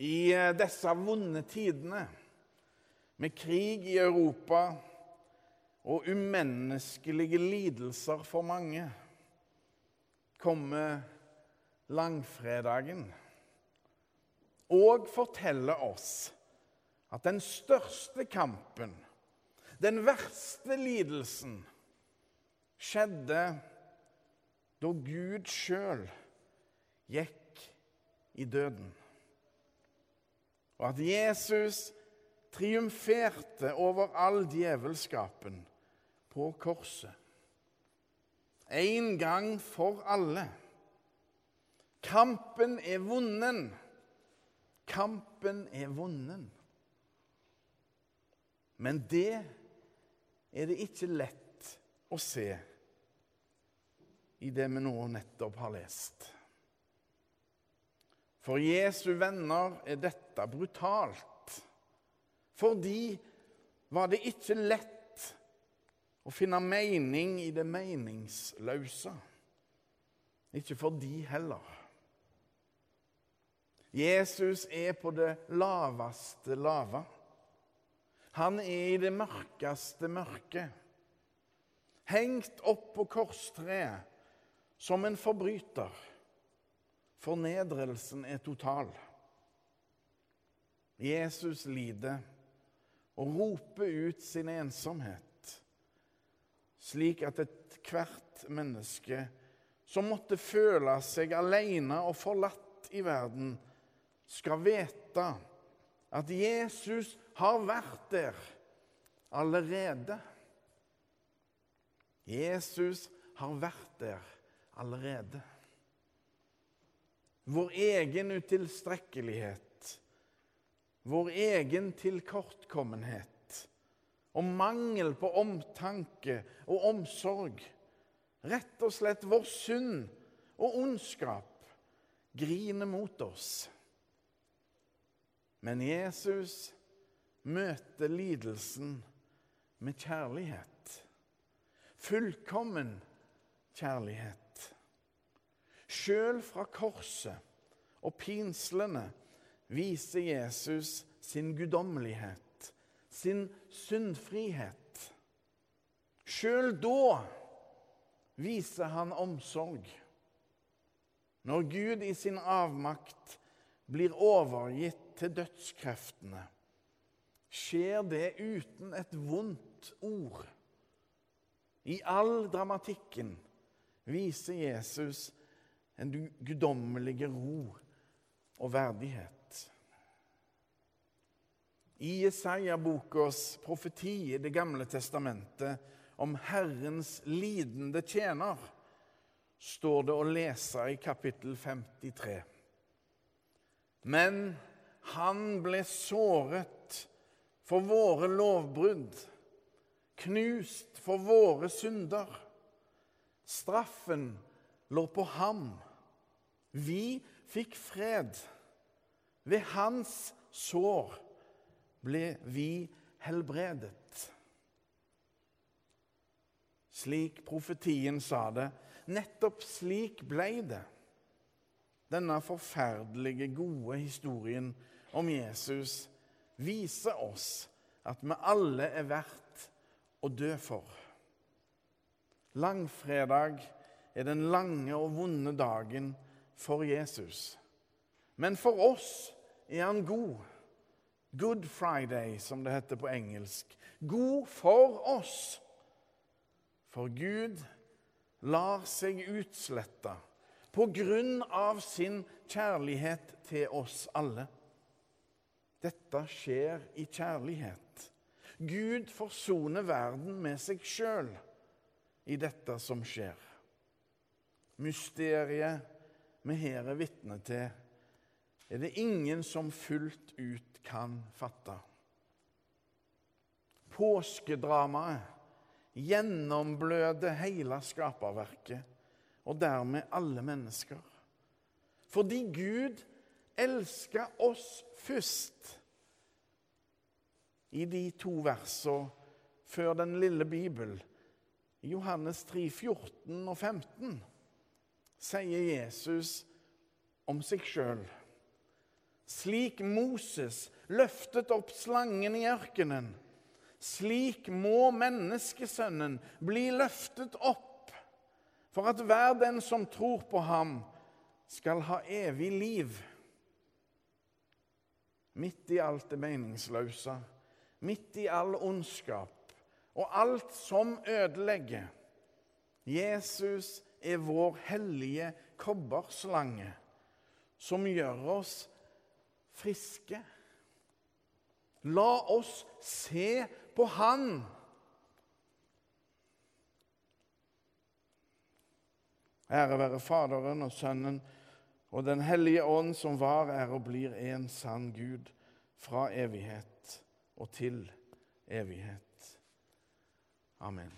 I eh, disse vonde tidene, med krig i Europa og umenneskelige lidelser for mange, kommer langfredagen og forteller oss at den største kampen, den verste lidelsen, skjedde da Gud sjøl gikk i døden. Og at Jesus triumferte over all djevelskapen på korset. En gang for alle. Kampen er vunnen. Kampen er vunnen. Men det er det ikke lett å se i det vi nå nettopp har lest. For Jesu venner er dette brutalt. For de var det ikke lett å finne mening i det meningsløse. Ikke for de heller. Jesus er på det laveste lave. Han er i det mørkeste mørke. Hengt opp på korstreet som en forbryter. Fornedrelsen er total. Jesus lider og roper ut sin ensomhet, slik at ethvert menneske som måtte føle seg alene og forlatt i verden, skal vite at Jesus har vært der allerede. Jesus har vært der allerede. Vår egen utilstrekkelighet, vår egen tilkortkommenhet og mangel på omtanke og omsorg, rett og slett vår synd og ondskap, griner mot oss. Men Jesus møter lidelsen med kjærlighet. Fullkommen kjærlighet. Sjøl fra korset og pinslene viser Jesus sin guddommelighet, sin syndfrihet. Sjøl da viser han omsorg. Når Gud i sin avmakt blir overgitt til dødskreftene, skjer det uten et vondt ord. I all dramatikken viser Jesus en guddommelig ro og verdighet. I Jesaja-bokas profeti i Det gamle testamentet om Herrens lidende tjener står det å lese i kapittel 53. Men han ble såret for våre lovbrudd, knust for våre synder. Straffen lå på ham vi fikk fred. Ved hans sår ble vi helbredet. Slik profetien sa det, nettopp slik ble det. Denne forferdelige, gode historien om Jesus viser oss at vi alle er verdt å dø for. Langfredag er den lange og vonde dagen for Jesus. Men for oss er han god. Good Friday, som det heter på engelsk. God for oss. For Gud lar seg utslette på grunn av sin kjærlighet til oss alle. Dette skjer i kjærlighet. Gud forsoner verden med seg sjøl i dette som skjer. Mysteriet vi her er vitne til, er det ingen som fullt ut kan fatte. Påskedramaet gjennombløder hele skaperverket, og dermed alle mennesker. Fordi Gud elsker oss først. I de to versene før den lille Bibel, Johannes 3, 14 og 15 sier Jesus om seg sjøl. Slik Moses løftet opp slangen i ørkenen, slik må menneskesønnen bli løftet opp, for at hver den som tror på ham, skal ha evig liv. Midt i alt det meningsløse, midt i all ondskap og alt som ødelegger. Jesus er vår hellige kobberslange som gjør oss friske. La oss se på Han. Ære være Faderen og Sønnen og Den hellige ånd, som var, er og blir en sann Gud fra evighet og til evighet. Amen.